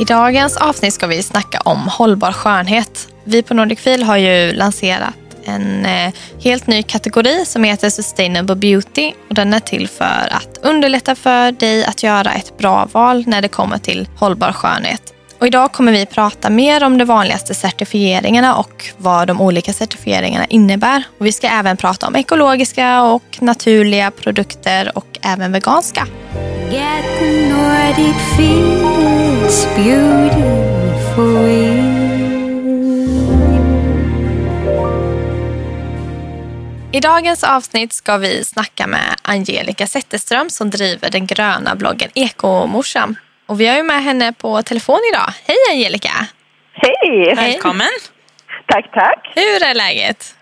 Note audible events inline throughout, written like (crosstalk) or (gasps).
I dagens avsnitt ska vi snacka om hållbar skönhet. Vi på Nordic Feel har ju lanserat en eh, helt ny kategori som heter Sustainable Beauty. Och den är till för att underlätta för dig att göra ett bra val när det kommer till hållbar skönhet. Och idag kommer vi prata mer om de vanligaste certifieringarna och vad de olika certifieringarna innebär. Och vi ska även prata om ekologiska och naturliga produkter och även veganska. I dagens avsnitt ska vi snacka med Angelica Zetterström som driver den gröna bloggen Ekomorsan. Och vi har ju med henne på telefon idag. Hej Angelica! Hej! Välkommen! Tack, tack. Hur är läget?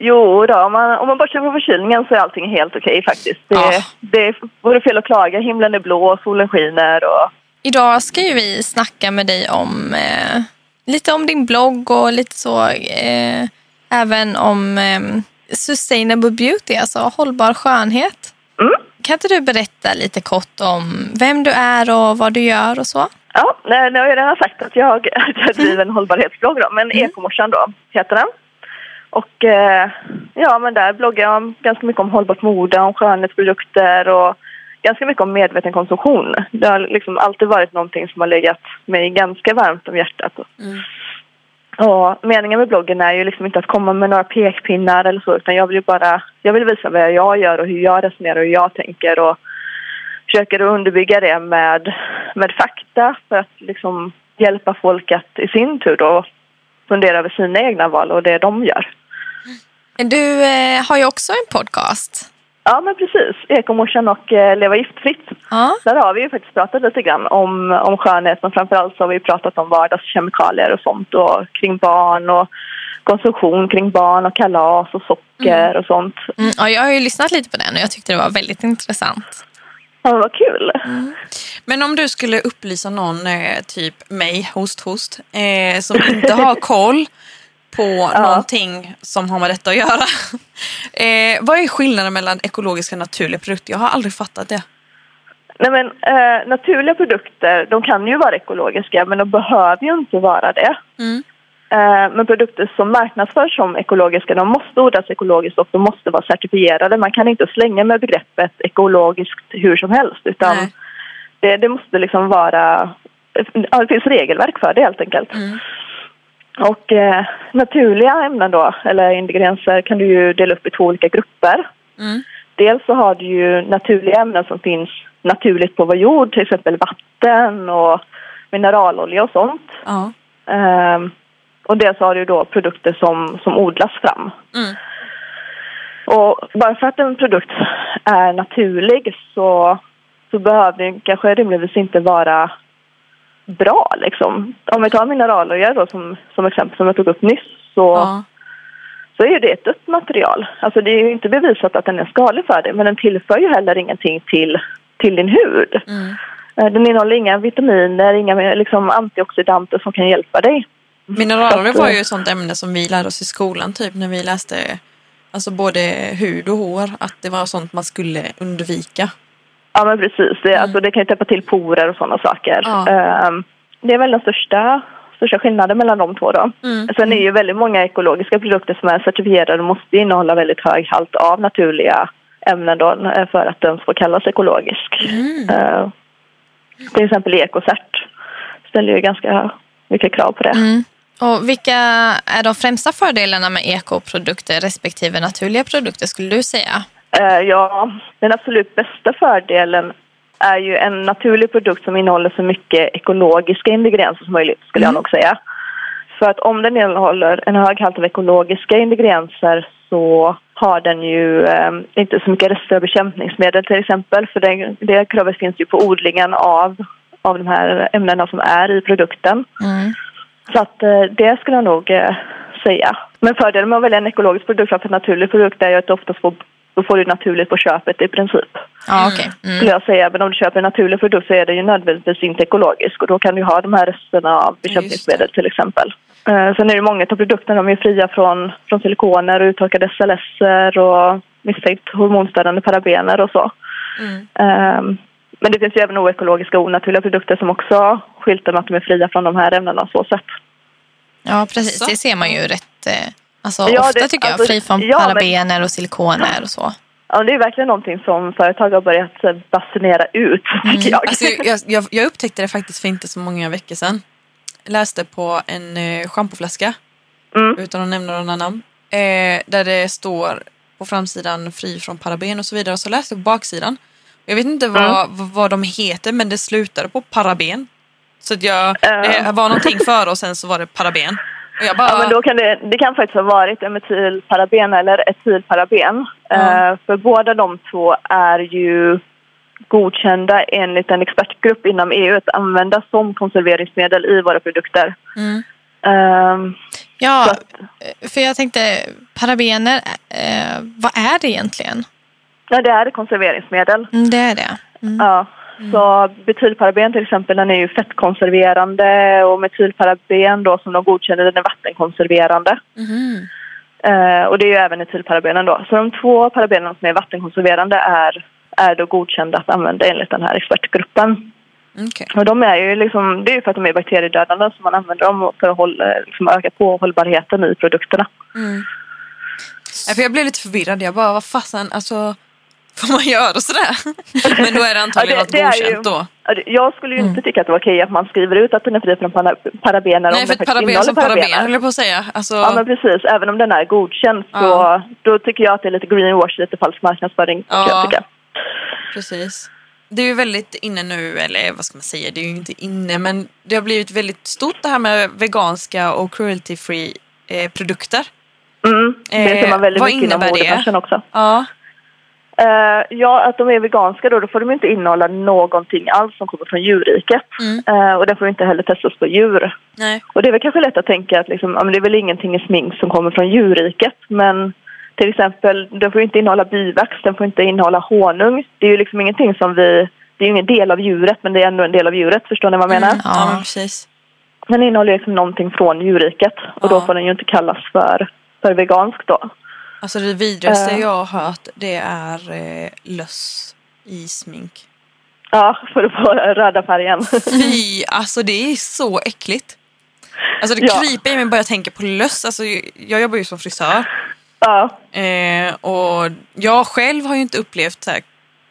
Jo då, om man, om man bortser från förkylningen så är allting helt okej faktiskt. Det, ja. det vore fel att klaga. Himlen är blå, solen skiner och... Idag ska ju vi snacka med dig om eh, lite om din blogg och lite så eh, även om eh, sustainable beauty, alltså hållbar skönhet. Mm. Kan inte du berätta lite kort om vem du är och vad du gör och så? Ja, nu har jag redan sagt att jag, (laughs) jag driver en hållbarhetsblogg då, men mm. Ekomorsan då heter den. Och eh, ja, men där bloggar jag ganska mycket om hållbart mode, om skönhetsprodukter och ganska mycket om medveten konsumtion. Det har liksom alltid varit någonting som har legat mig ganska varmt om hjärtat. Mm. Och meningen med bloggen är ju liksom inte att komma med några pekpinnar eller så utan jag vill ju bara jag vill visa vad jag gör och hur jag resonerar och hur jag tänker och försöker underbygga det med, med fakta för att liksom hjälpa folk att i sin tur då fundera över sina egna val och det de gör. Du eh, har ju också en podcast. Ja, men precis. Ekomorsan och eh, Leva giftfritt. Ja. Där har vi ju faktiskt pratat lite grann om, om skönhet men framförallt så har vi pratat om vardagskemikalier och sånt och kring barn och konsumtion kring barn och kalas och socker mm. och sånt. Mm, ja, jag har ju lyssnat lite på den och jag tyckte det var väldigt intressant. Ja, vad kul. Mm. Men om du skulle upplysa någon, eh, typ mig, host host, eh, som inte har koll (laughs) på ja. någonting som har med detta att göra. (laughs) Eh, vad är skillnaden mellan ekologiska och naturliga produkter? Jag har aldrig fattat det. Nej, men, eh, naturliga produkter de kan ju vara ekologiska men de behöver ju inte vara det. Mm. Eh, men produkter som marknadsförs som ekologiska de måste odlas ekologiskt och de måste vara certifierade. Man kan inte slänga med begreppet ekologiskt hur som helst utan det, det, måste liksom vara... Ja, det finns regelverk för det helt enkelt. Mm. Och eh, naturliga ämnen då, eller ingredienser, kan du ju dela upp i två olika grupper. Mm. Dels så har du ju naturliga ämnen som finns naturligt på vår jord, till exempel vatten och mineralolja och sånt. Ja. Um, och dels har du då produkter som, som odlas fram. Mm. Och bara för att en produkt är naturlig så, så behöver den kanske rimligtvis inte vara bra liksom. Om vi tar mineralolja då som, som exempel som jag tog upp nyss så, ja. så är det ett dött material. Alltså det är inte bevisat att den är skadlig för dig men den tillför ju heller ingenting till, till din hud. Mm. Eh, den innehåller inga vitaminer, inga liksom, antioxidanter som kan hjälpa dig. Mineralolja var ju ett sånt ämne som vi lärde oss i skolan typ när vi läste alltså både hud och hår, att det var sånt man skulle undvika. Ja men precis, det, mm. alltså, det kan ju täppa till porer och sådana saker. Ja. Um, det är väl den största, största skillnaden mellan de två då. Mm. Sen är ju väldigt många ekologiska produkter som är certifierade och måste innehålla väldigt hög halt av naturliga ämnen då eh, för att den ska kallas ekologisk. Mm. Uh, till exempel Ecocert ställer ju ganska mycket krav på det. Mm. Och vilka är de främsta fördelarna med ekoprodukter respektive naturliga produkter skulle du säga? Uh, ja, den absolut bästa fördelen är ju en naturlig produkt som innehåller så mycket ekologiska ingredienser som möjligt skulle mm. jag nog säga. För att om den innehåller en hög halt av ekologiska ingredienser så har den ju eh, inte så mycket rester av bekämpningsmedel till exempel för det, det kravet finns ju på odlingen av, av de här ämnena som är i produkten. Mm. Så att eh, det skulle jag nog eh, säga. Men fördelen med att välja en ekologisk produkt framför en naturlig produkt är ju att du oftast får då får du naturligt på köpet i princip. Ja, okay. Mm. Skulle jag säga. Men om du köper en naturlig produkt så är det ju nödvändigtvis inte ekologisk och då kan du ha de här resterna av bekämpningsmedel till exempel. Eh, sen är det många av produkterna de är fria från, från silikoner och uttorkade SLS och misstänkt hormonstörande parabener och så. Mm. Eh, men det finns ju även oekologiska och onaturliga produkter som också skyltar med att de är fria från de här ämnena så sätt. Ja, precis. Så. Det ser man ju rätt eh, alltså, Ja, ofta det- tycker jag. alltså, Fri från ja, parabener och silikoner och så. Ja, det är verkligen någonting som företag har börjat eh, basunera ut, (laughs) tycker jag. Alltså, jag, jag, jag upptäckte det faktiskt för inte så många veckor sedan. Läste på en eh, schampoflaska, Mm. utan att nämna några namn, eh, där det står på framsidan fri från paraben och så vidare. Och så läste jag på baksidan. Jag vet inte vad, Mm. vad, de heter, men det slutade på paraben. Så att jag, Ja. det var någonting före och sen så var det paraben. Bara, Ja, men då kan det, det kan faktiskt ha varit emetylparaben eller etylparaben. Ja. Eh, för båda de två är ju godkända enligt en expertgrupp inom EU att använda som konserveringsmedel i våra produkter. mm, Ehm, Ja, så att, för jag tänkte parabener, eh, vad är det egentligen? ja, det är ett konserveringsmedel. Mm, det är det. Mm. Så betylparaben till exempel, den är ju fettkonserverande och metylparaben då som de godkänner, den är vattenkonserverande. mhm. Eh, och det är ju även etylparabenen då. Så de två parabenerna som är vattenkonserverande är, är då godkända att använda enligt den här expertgruppen. Okej. Och de är ju liksom, det är ju för att de är bakteriedödande som man använder dem för att hålla, liksom öka på hållbarheten i produkterna. Mm. Jag blev lite förvirrad. Jag bara, vad fasen, alltså får man göra sådär? Men då är det antagligen Ja, något det- är godkänt då. Jag skulle ju inte tycka att det var okej att man skriver ut att den är fri från para- parabener om Nej, den för faktiskt paraben som paraben höll jag på att säga. Alltså, Ja men precis, även om den är godkänd så Ja. då tycker jag att det är lite greenwash, lite falsk marknadsföring. Ja. Precis. Det är ju väldigt inne nu, eller vad ska man säga, det är ju inte inne, men det har blivit väldigt stort det här med veganska och cruelty free eh, produkter. Mm, det Eh, ser man väldigt vad mycket inom modebranschen också. Ja, Eh, ja, att de är veganska då, då får de inte innehålla någonting alls som kommer från djurriket. Mm. Eh, och det får inte heller testas på djur. nej. Och det är väl kanske lätt att tänka att liksom, ja, men det är väl ingenting i smink som kommer från djurriket. Men till exempel, den får inte innehålla bivax, den får inte innehålla honung. Det är ju liksom ingenting som vi... Det är ju ingen del av djuret, men det är ändå en del av djuret. Förstår ni vad jag menar? Mm, ja, precis. Den innehåller liksom någonting från djurriket. Och då Ja. får den ju inte kallas för, för vegansk då. Alltså det vidrigaste Eh. jag har hört det är eh, löss i smink. Ja, för att få röda färgen. Fy, alltså det är så äckligt. Alltså det Ja. kryper i mig bara jag tänker på löss. Alltså, jag jobbar ju som frisör. ja, Eh, och jag själv har ju inte upplevt så här,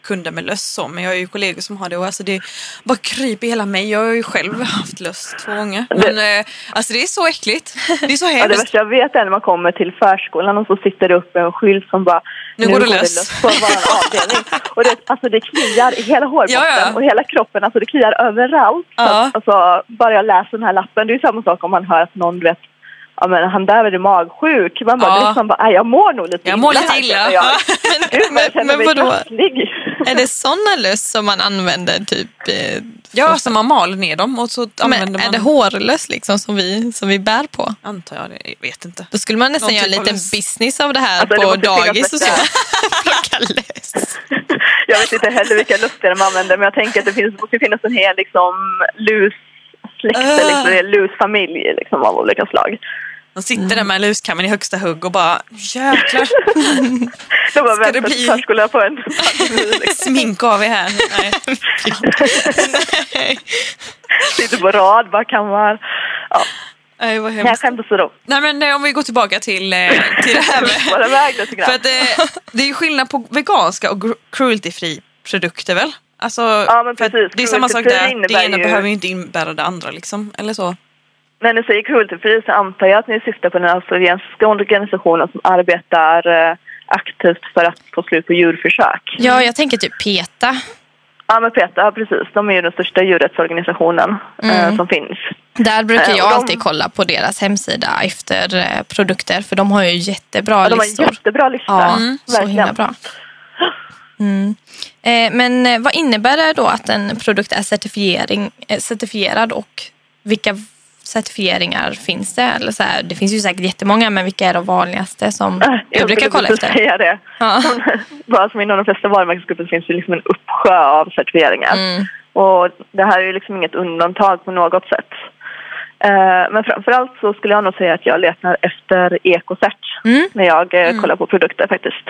kunder med löss så, men jag har ju kollegor som har det och alltså det bara kryper hela mig. Jag har ju själv haft löss två gånger. Men eh, alltså det är så äckligt. Det är så (laughs) Ja, det hemskt. värsta jag vet är när man kommer till förskolan och så sitter det upp en skylt som bara Nu går det lös." på vår (laughs) avdelning. Och det, alltså det kliar i hela hårbotten Ja, ja. och hela kroppen. Alltså det kliar överallt. Ja. att, alltså, bara jag läser den här lappen, det är ju samma sak om man hör att någon vet Ja men han där är det magsjuk. Man bara, Ja. det liksom bara, "Aj, jag mår nog lite Jag mår lite illa. Jag. (laughs) Gud, jag känner men mig vadå? (laughs) Är det sådana löss som man använder typ? Eh, Ja, alltså man maler ner dem och så använder man... är det hårlöss liksom som vi, som vi bär på? Antar jag, det. jag vet inte. Då skulle man nästan Någon göra en typ liten löss. business av det här Alltså, det på finnas dagis och så. (laughs) Plocka löss. (laughs) Jag vet inte heller vilka luster de använder men jag tänker att det finns, måste finnas en hel liksom lussläkt, Ah. liksom, en lusfamilj liksom, av olika slag. De sitter där med luskammen i högsta hugg och bara jäklar, (laughs) De bara Ska det bli- förskolan på en (laughs) smink av er här. Nej. (laughs) Sitter på rad, bara kammar. Ja, Nej, vad nej, hemskt. skämt åsido. Nej men om vi går tillbaka till, eh, till det här med... För att eh, det är ju skillnad på veganska och cruelty-free produkter väl? Alltså, Ja, men att precis. det är samma sak där. Det ena ju- behöver ju inte innebära det andra liksom. Eller så. När ni säger cruelty free så antar jag att ni syftar på den australiensiska organisationen som arbetar eh, aktivt för att få slut på djurförsök. Ja, jag tänker typ PETA. Ja, men PETA, ja, precis. De är ju den största djurrättsorganisationen eh, Mm. som finns. Där brukar Eh, jag de- alltid kolla på deras hemsida efter eh, produkter för de har ju jättebra Ja, de har en listor. jättebra lista. Ja, Mm, så himla bra. Mm. Eh, men eh, vad innebär det då att en produkt är certifiering, eh, certifierad och vilka certifieringar finns det? Eller så här, det finns ju säkert jättemånga men vilka är de vanligaste som Äh, du brukar kolla efter? Säga det. Ja. (laughs) Bara som inom de flesta varumärkesgrupper finns det liksom en uppsjö av certifieringar. Mm. Och det här är ju liksom inget undantag på något sätt. Eh, men framförallt så skulle jag nog säga att jag letar efter ekocert Mm. när jag eh, kollar på produkter faktiskt.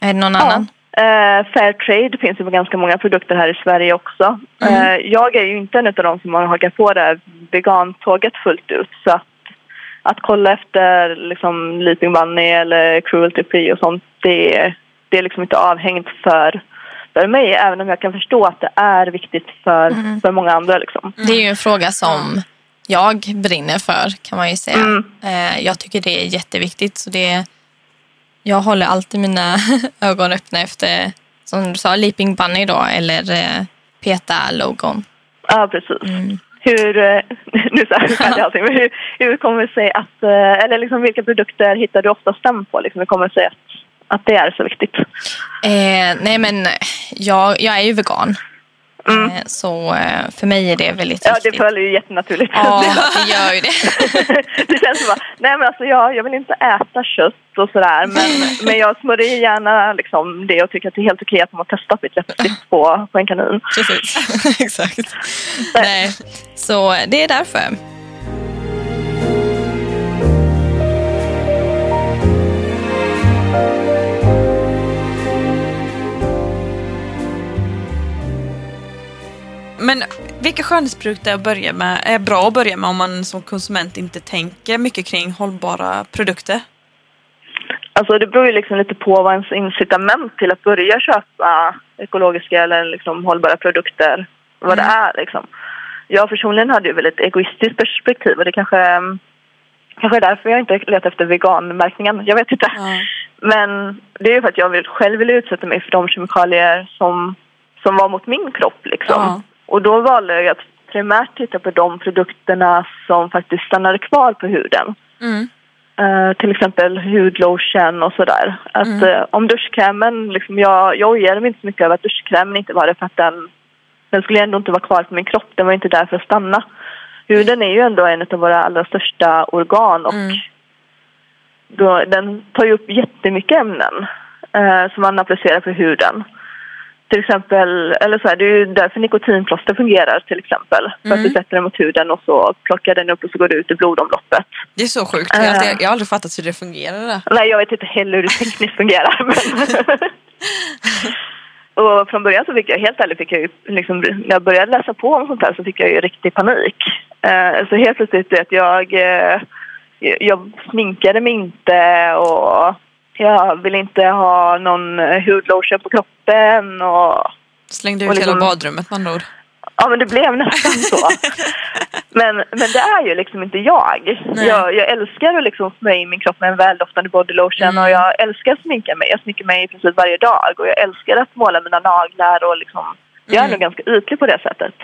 Är det någon annan? Uh, Fairtrade finns ju på ganska många produkter här i Sverige också. Mm. Uh, jag är ju inte en av de som har hakat på det här vegantåget fullt ut. Så att, att kolla efter liksom Leaping Bunny eller Cruelty Free och sånt, det, det är liksom inte avhängt för, för mig. Även om jag kan förstå att det är viktigt för, mm. för många andra. Liksom. Det är ju en fråga som jag brinner för kan man ju säga. Mm. Uh, jag tycker det är jätteviktigt. Så det jag håller alltid mina (laughs) ögon öppna efter, som du sa, Leaping Bunny då, eller eh, PETA-logon. Ja, precis. Mm. Hur, eh, (laughs) nu här, (laughs) allting, men hur, hur kommer det sig att, eh, eller liksom vilka produkter hittar du oftast den på? Liksom, hur kommer det sig att, att det är så viktigt? Eh, nej men jag, jag är ju vegan. Mm. Eh, så eh, för mig är det väldigt ja, viktigt. Ja, det följer ju jättenaturligt. Ja, (laughs) det gör ju det. (laughs) det känns som att, nej men alltså jag, jag vill inte äta kött och sådär men, (laughs) men jag smörjer gärna liksom det och tycker att det är helt okej att man har testat mitt läppstift på, på en kanin. Precis, exakt. Nej. Så det är därför. Men vilka skönhetsprodukter att börja med, är bra att börja med om man som konsument inte tänker mycket kring hållbara produkter? Alltså det beror ju liksom lite på vad ens incitament till att börja köpa ekologiska eller liksom hållbara produkter, vad mm. det är liksom. Jag personligen hade ju väl ett egoistiskt perspektiv och det kanske, kanske är därför jag inte letar efter veganmärkningen. Jag vet inte. Mm. Men det är ju för att jag själv vill utsätta mig för de kemikalier som, som var mot min kropp liksom. Mm. Och då valde jag att primärt titta på de produkterna som faktiskt stannade kvar på huden. Mm. Uh, till exempel hudlotion och sådär. Att mm. uh, om duschkrämen, liksom, jag, jag ojade mig inte så mycket över att duschkrämen inte var det för att den, den skulle ändå inte vara kvar på min kropp. Den var inte där för att stanna. Huden är ju ändå en av våra allra största organ och mm. då, den tar ju upp jättemycket ämnen uh, som man applicerar på huden till exempel, eller så här, det är ju därför nikotinplåster fungerar till exempel. För mm. att du sätter den mot huden och så plockar den upp och så går det ut i blodomloppet. Det är så sjukt, jag har, aldrig, jag har aldrig fattat hur det fungerar. Nej, jag vet inte heller hur det tekniskt fungerar. Men (laughs) och från början så fick jag, helt ärligt, fick jag ju, liksom, när jag började läsa på om sånt här så fick jag ju riktig panik. Uh, så helt plötsligt, vet jag, uh, jag sminkade mig inte och jag vill inte ha någon hudlotion på kroppen och... Slängde ut och liksom, hela badrummet med andra ord. Ja, men det blev nästan så. (laughs) men, men det är ju liksom inte jag. Jag, jag, älskar att liksom smörja in min kropp med en väldoftande bodylotion mm. och jag älskar att sminka mig. Jag sminkar mig i princip varje dag och jag älskar att måla mina naglar och liksom... Jag är mm. nog ganska ytlig på det sättet.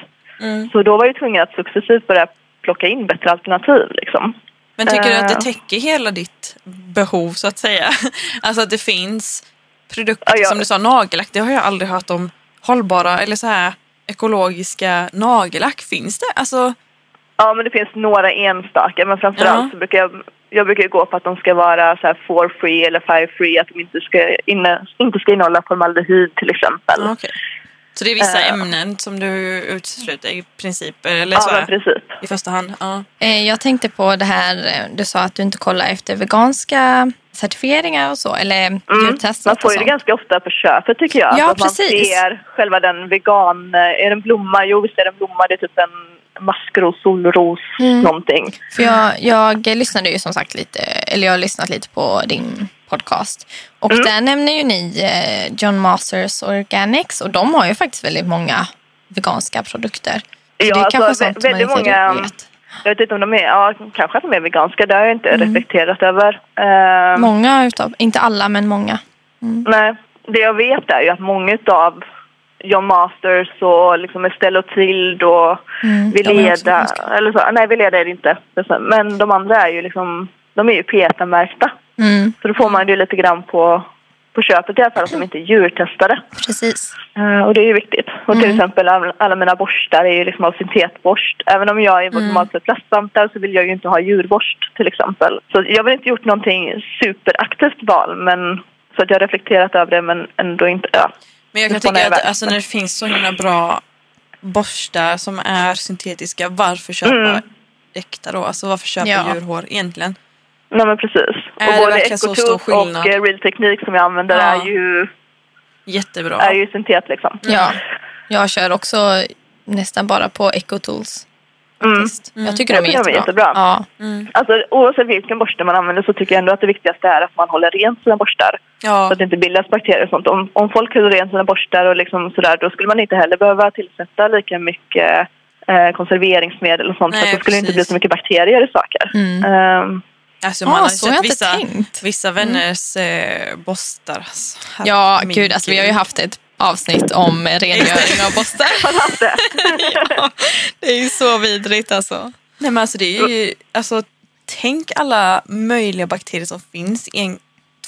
Mm. Så då var jag tvungen att successivt börja plocka in bättre alternativ liksom. Men tycker du att det eh. täcker hela ditt behov så att säga? (laughs) Alltså att det finns produkter, ja, som du sa, nagellack. Det har jag aldrig hört om. Hållbara eller så här ekologiska nagellack. Finns det? Alltså... Ja, men det finns några enstaka. Men framförallt ja. så brukar jag, jag brukar gå på att de ska vara så här for free eller fire free. Att de inte ska, inne, inte ska innehålla formaldehyd till exempel. Okay. Så det är vissa uh, ämnen som du utesluter i princip? Eller ja, så här, princip. I första hand? Ja. Eh, jag tänkte på det här, eh, du sa att du inte kollar efter veganska certifieringar och så, eller mm, Man får ju det ganska ofta på köpet tycker jag. Ja, att precis. Man ser själva den vegan, är det en blomma? Jo, visst är det en blomma. Det är typ en maskros, solros, mm. någonting. För jag, jag lyssnade ju som sagt lite, eller jag har lyssnat lite på din podcast. Och mm. där nämner ju ni eh, John Masters Organics och de har ju faktiskt väldigt många veganska produkter. Så ja, det är alltså, kanske sånt väldigt man inte många, vet. Jag vet inte om de är, ja kanske att de är veganska, det har jag inte mm. reflekterat över. Uh, många utav, inte alla men många. Mm. Nej, det jag vet är ju att många utav John Masters och liksom Estelle Tild och mm, Vileda, eller så, nej Vileda är det inte. Men de andra är ju liksom, de är ju PETA-märkta. Mm. Så då får man ju lite grann på, på köpet i alla fall att de inte är djurtestade. Precis. Uh, och det är ju viktigt. Och till mm. exempel alla, mina borstar är ju liksom av syntetborst. Även om jag är mm. normalt sett plastsvampar så vill jag ju inte ha djurborst till exempel. Så jag har väl inte gjort någonting superaktivt val men så att jag har reflekterat över det men ändå inte, ja. Men jag kan tycka att alltså, när det finns så himla bra borstar som är syntetiska, varför köpa mm. äkta då? Alltså varför köpa ja. djurhår egentligen? Nej men precis. Är och både Ecotooth och eh, Real Teknik som jag använder ja. är ju Jättebra. är ju syntet liksom. Ja, jag kör också nästan bara på Ecotools. Jag tycker Jag de är tycker de är jättebra. jättebra. Ja. Alltså, oavsett vilken borste man använder så tycker jag ändå att det viktigaste är att man håller rent sina borstar. Så Ja, att det inte bildas bakterier och sånt. Om, om folk höll rent sina borstar och liksom sådär, då skulle man inte heller behöva tillsätta lika mycket eh, konserveringsmedel och sånt. Nej, för att det skulle inte bli precis. så mycket bakterier i saker. Mm. Ehm, alltså Ah, man har så sett vissa, tänkt. vissa vänners eh, borstar. Alltså, Ja, herregud. gud, alltså, vi har ju haft ett avsnitt om (laughs) rengöring av borstar. (laughs) (laughs) ja, det är ju så vidrigt alltså. Nej men alltså det är ju, alltså tänk alla möjliga bakterier som finns i en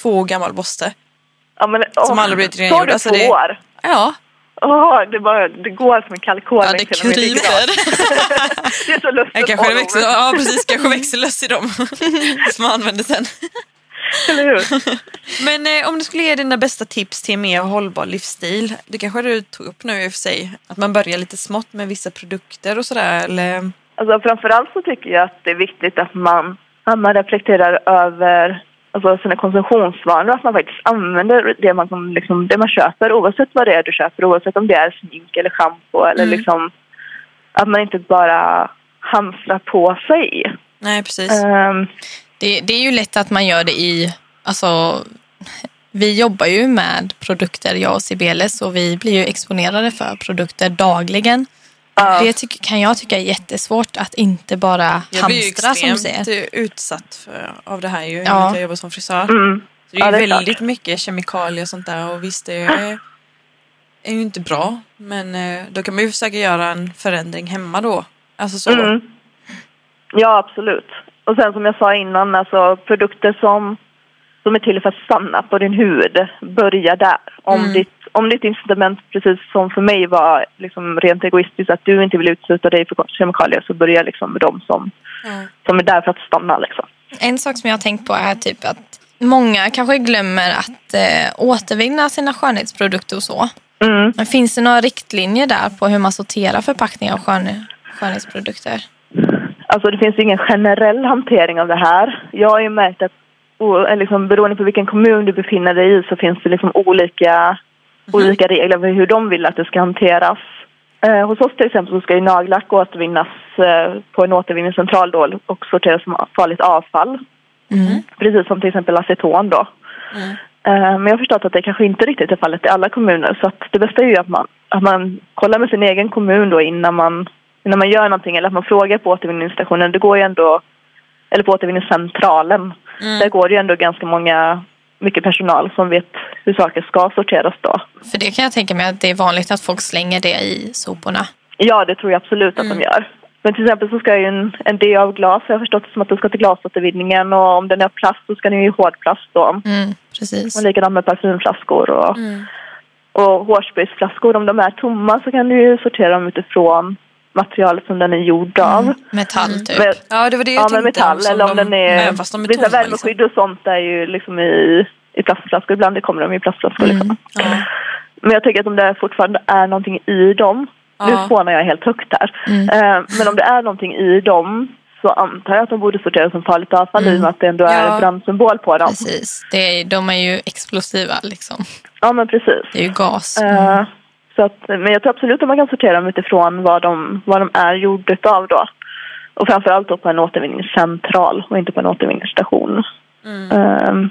två år gammal borste. Ja, men, Som aldrig blivit rengjord. du Alltså, två det- år? Ja, Åh, det, bara, det går som en kalkon. Ja, det ryggrad. kryper. Det är så lustigt. kanske det växer, ja precis, kanske växer löss i dem. (laughs) som man använder sen. Eller hur? Men eh, om du skulle ge dina bästa tips till en mer hållbar livsstil. Det kanske du tog upp nu i och för sig. Att man börjar lite smått med vissa produkter och sådär. Eller... Alltså, framförallt så tycker jag att det är viktigt att man, att man reflekterar över alltså, sina konsumtionsvanor. Att man faktiskt använder det man, liksom, det man köper oavsett vad det är du köper. Oavsett om det är smink eller schampo. Eller Mm. liksom, att man inte bara hamstrar på sig. Nej precis. Ehm, Det, det är ju lätt att man gör det i, alltså vi jobbar ju med produkter, jag och Sibeles, och vi blir ju exponerade för produkter dagligen. Ja. Det tyck, kan jag tycka är jättesvårt att inte bara jag blir ju hamstra som du säger. extremt utsatt för, av det här ju. Ja. Jag jobbar som frisör. mm. Så det är Ja, ju det är väldigt klart. mycket kemikalier och sånt där och visst det är, är ju inte bra. Men eh, då kan man ju försöka göra en förändring hemma då. Alltså så. Mm. Ja, absolut. Och sen som jag sa innan, alltså produkter som, som är till för att stanna på din hud, börja där. Om, Mm. ditt, om ditt incitament, precis som för mig var liksom rent egoistiskt, att du inte vill utsätta dig för kemikalier, så börja liksom med de som, Ja. som är där för att stanna. Liksom. En sak som jag har tänkt på är typ att många kanske glömmer att eh, återvinna sina skönhetsprodukter och så. Mm. Men finns det några riktlinjer där på hur man sorterar förpackningar av skön, skönhetsprodukter? Alltså det finns ingen generell hantering av det här. Jag har ju märkt att o- eh, liksom, beroende på vilken kommun du befinner dig i så finns det liksom olika, olika regler för hur de vill att det ska hanteras. Eh, hos oss till exempel så ska ju nagellack återvinnas eh, på en återvinningscentral då och sorteras som farligt avfall. Mm. Precis som till exempel aceton då. Mm. Eh, men jag har förstått att det kanske inte riktigt är fallet i alla kommuner. Så det bästa är ju att man, att man kollar med sin egen kommun då innan man, innan man gör någonting. Eller att man frågar på återvinningsstationen. Det går ju ändå, eller på återvinningscentralen. Mm. Där går det ju ändå ganska många, mycket personal som vet hur saker ska sorteras då. För det kan jag tänka mig att det är vanligt att folk slänger det i soporna. Ja, det tror jag absolut att de gör. Men till exempel så ska ju en, en del av glas, jag har förstått det som att det ska till glasåtervinningen och om den är plast så ska den ju i hårdplast då. Mm, precis. Och likadant med parfymflaskor och, Mm. och hårspraysflaskor. Om de är tomma så kan du ju sortera dem utifrån materialet som den är gjord av. Metall typ. Men, Ja det var det jag ja, tänkte. metall som eller om de, den är... Fast de är vissa värmeskydd och sånt är ju liksom i, i plastflaskor. Ibland kommer de i plastflaskor. Liksom. Liksom. Ja. Men jag tänker att om det fortfarande är någonting i dem. Nu Ja. spånar jag helt högt här. Mm. Eh, men om det är någonting i dem så antar jag att de borde sorteras som farligt avfall i och med att det ändå är Ja. en brandsymbol på dem. Precis. Det är, de är ju explosiva liksom. Ja, men precis. Det är ju gas. Eh, så att, men jag tror absolut att man kan sortera dem utifrån vad de, vad de är gjorda av då. Och framförallt då på en återvinningscentral och inte på en återvinningsstation. Mm. Ehm,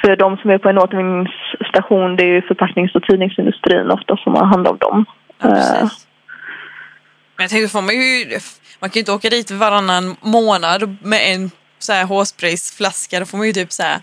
för de som är på en återvinningsstation det är ju förpacknings och tidningsindustrin ofta som har hand om dem. Ja, precis. Men jag tänker, får man ju, man kan ju inte åka dit varannan månad med en så här hårspraysflaska. Då får man ju typ så här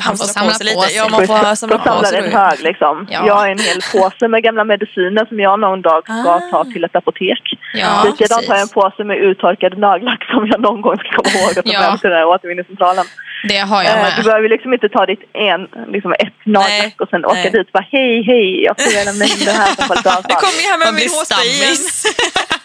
hamstra samla på sig på lite. sig. Ja, man får samla på samlar sig. en hög liksom. Ja. Jag har en hel påse med gamla mediciner som jag någon dag ska Ah. ta till ett apotek. Ja, Likadant har jag en påse med uttorkad nagellack som jag någon gång ska komma ihåg att ta Ja. med till den här återvinningscentralen. Det har jag Eh, Du med. behöver liksom inte ta ditt en, liksom ett nagellack och sen åka Nej. dit och bara hej hej jag får lämna in det här som (laughs) avfall. kommer jag här med min hårspray igen. (laughs)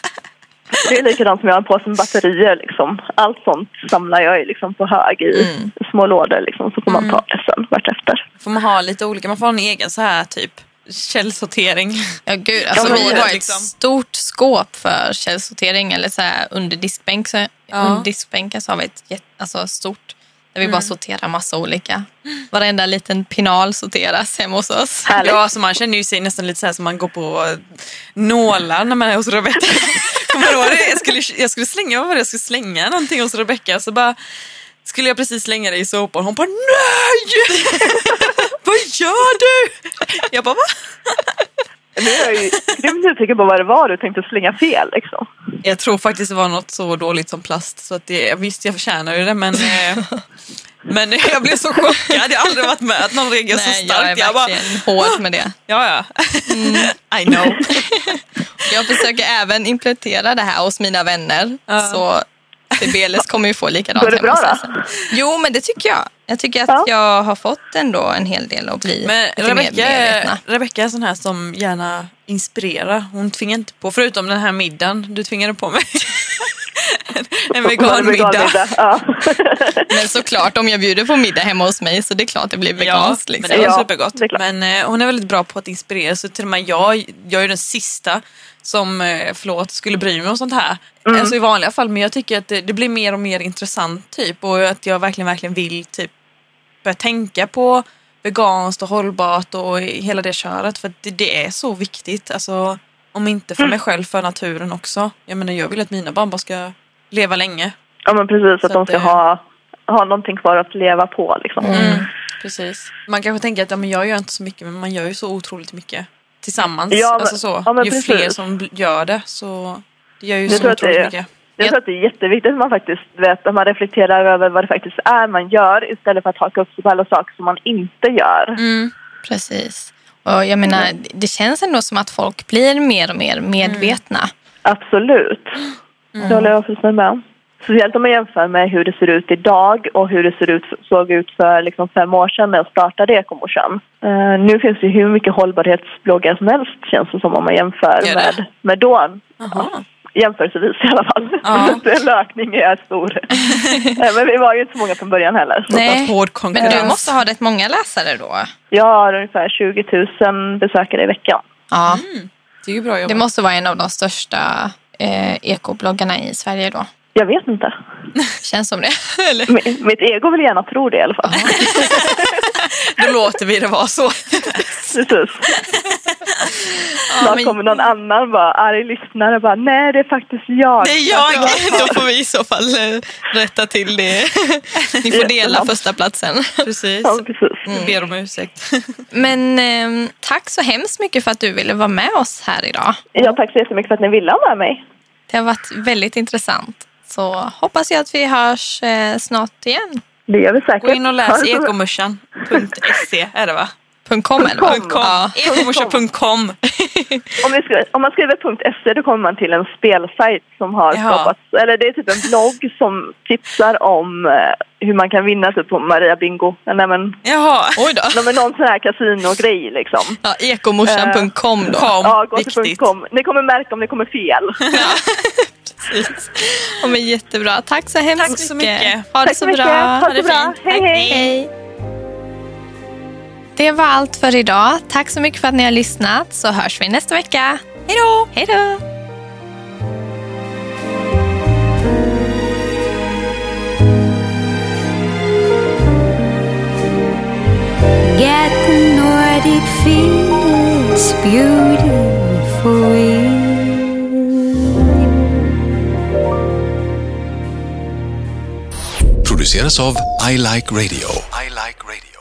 Det är likadant som jag har en påse med batterier liksom. Allt sånt samlar jag liksom på hög i Mm. små lådor liksom. Så får man ta det sen vartefter. Får man ha lite olika, man får ha en egen så här typ källsortering. Ja, gud. Alltså, vi har ett liksom. stort skåp för källsortering eller så här under diskbänk. Så Ja. Under diskbänken så har vi ett jätte, alltså, stort Där vi bara sorterar massa olika. Varenda liten pinal sorteras hemma hos oss. Härligt. Ja, så man känner ju sig nästan lite så här som man går på nålar när man är hos Rebecca. (laughs) Kommer du ihåg det? Jag skulle, jag skulle slänga, vad var det? Jag skulle slänga någonting hos Rebecca så bara skulle jag precis slänga det i såpan. Hon bara nej! (laughs) vad gör du? Jag bara va? Nu är jag ju grymt nyfiken på vad det var du tänkte slänga fel liksom. Jag tror faktiskt det var något så dåligt som plast så att det, visst jag förtjänar ju det men eh, (laughs) men jag blev så chockad. Jag har aldrig varit med att någon reagerar så Nej, jag är starkt. Jag bara, hård med det. (gasps) ja ja. I know. (laughs) Jag försöker även implementera det här hos mina vänner. Ja. Så Sibeles kommer ju få likadant Går det bra då? Jo, men det tycker jag. Jag tycker att Ja. jag har fått ändå en hel del att bli Men lite mer Rebecca, är- medvetna. Rebecca är en sån här som gärna inspirerar. Hon tvingar inte på, förutom den här middagen du tvingade på mig. (laughs) en. Veganmiddag, Ja. (laughs) Men såklart, om jag bjuder på middag hemma hos mig så det är klart det blir veganskt. men liksom. det var Ja, supergott. det är. Men eh, hon är väldigt bra på att inspirera. Så till och med jag, jag är den sista som, eh, förlåt, skulle bry mig om sånt här. Mm. Alltså i vanliga fall. Men jag tycker att det, det blir mer och mer intressant typ. Och att jag verkligen, verkligen vill typ börja tänka på veganskt och hållbart och hela det köret. För att det, det är så viktigt. Alltså, om inte för mig själv, för naturen också. Jag menar, jag vill att mina barn bara ska leva länge. ja men precis, Så att de ska det- ha, ha någonting kvar att leva på liksom. Mm. Precis. Man kanske tänker att ja, men jag gör inte så mycket, men man gör ju så otroligt mycket tillsammans. Ja, men- alltså så. ja, men ju precis. fler som gör det så det gör ju Jag så otroligt är- mycket. Jag tror att det är jätteviktigt att man faktiskt vet, att man reflekterar över vad det faktiskt är man gör istället för att haka upp sig på alla saker som man inte gör. Mm. Precis. Och jag menar, det känns ändå som att folk blir mer och mer medvetna. Absolut. Det håller jag fullständigt med om. Speciellt om man jämför med hur det ser ut idag och hur det ser ut, såg ut för liksom fem år sedan när jag startade Ekomorsan. Uh, nu finns det ju hur mycket hållbarhetsbloggar som helst känns det som om man jämför med, med då. Jaha. Jämförelsevis i alla fall. Ja. (laughs) Den ökningen är stor. (laughs) Eh, Men vi var ju inte så många från början heller. Så Nej, Hård Men du måste ha rätt många läsare då? Jag har ungefär 20 000 besökare i veckan. Ja, Det är ju bra jobbat. det måste vara en av de största eh, ekobloggarna i Sverige då. Jag vet inte. (laughs) Känns som det. (laughs) Eller? (laughs) Mi- Mitt ego vill gärna tro det i alla fall. Då låter vi det vara så. Precis. Ja, Snart men- kommer någon annan bara arg lyssnare och bara nej det är faktiskt jag. Det är jag! Då får vi i så fall eh, rätta till det. Ni får dela första platsen. Precis. Ja, precis. Vi ber om ursäkt. Men eh, tack så hemskt mycket för att du ville vara med oss här idag. Ja, tack så jättemycket för att ni ville ha med mig. Det har varit väldigt intressant. Så hoppas jag att vi hörs eh, snart igen. Det gör vi säkert. Gå in och läs ekomorsan.se är det va? .com eller vad? .com. Ja. Ekomorsan.com. Om, skriver, om man skriver .se då kommer man till en spelsajt som har Jaha. skapats. Eller det är typ en blogg som tipsar om eh, hur man kan vinna typ på Maria Bingo. Nej men, Jaha. Oj då. nej, men någon sån här kasinogrej liksom. Ja, ekomorsan.com då. Kom, Ja, gå till. .com. Ni kommer märka om det kommer fel. Precis. Ja, men jättebra. Tack så hemskt Tack så mycket. Ha det Tack så så mycket. bra. Ha det bra. fint. Hej, hej. hej. Det var allt för idag. Tack så mycket för att ni har lyssnat så hörs vi nästa vecka. Hej då! Hej då! Get the Nordic feel, it's beautiful. produceras av I Like Radio. I like radio.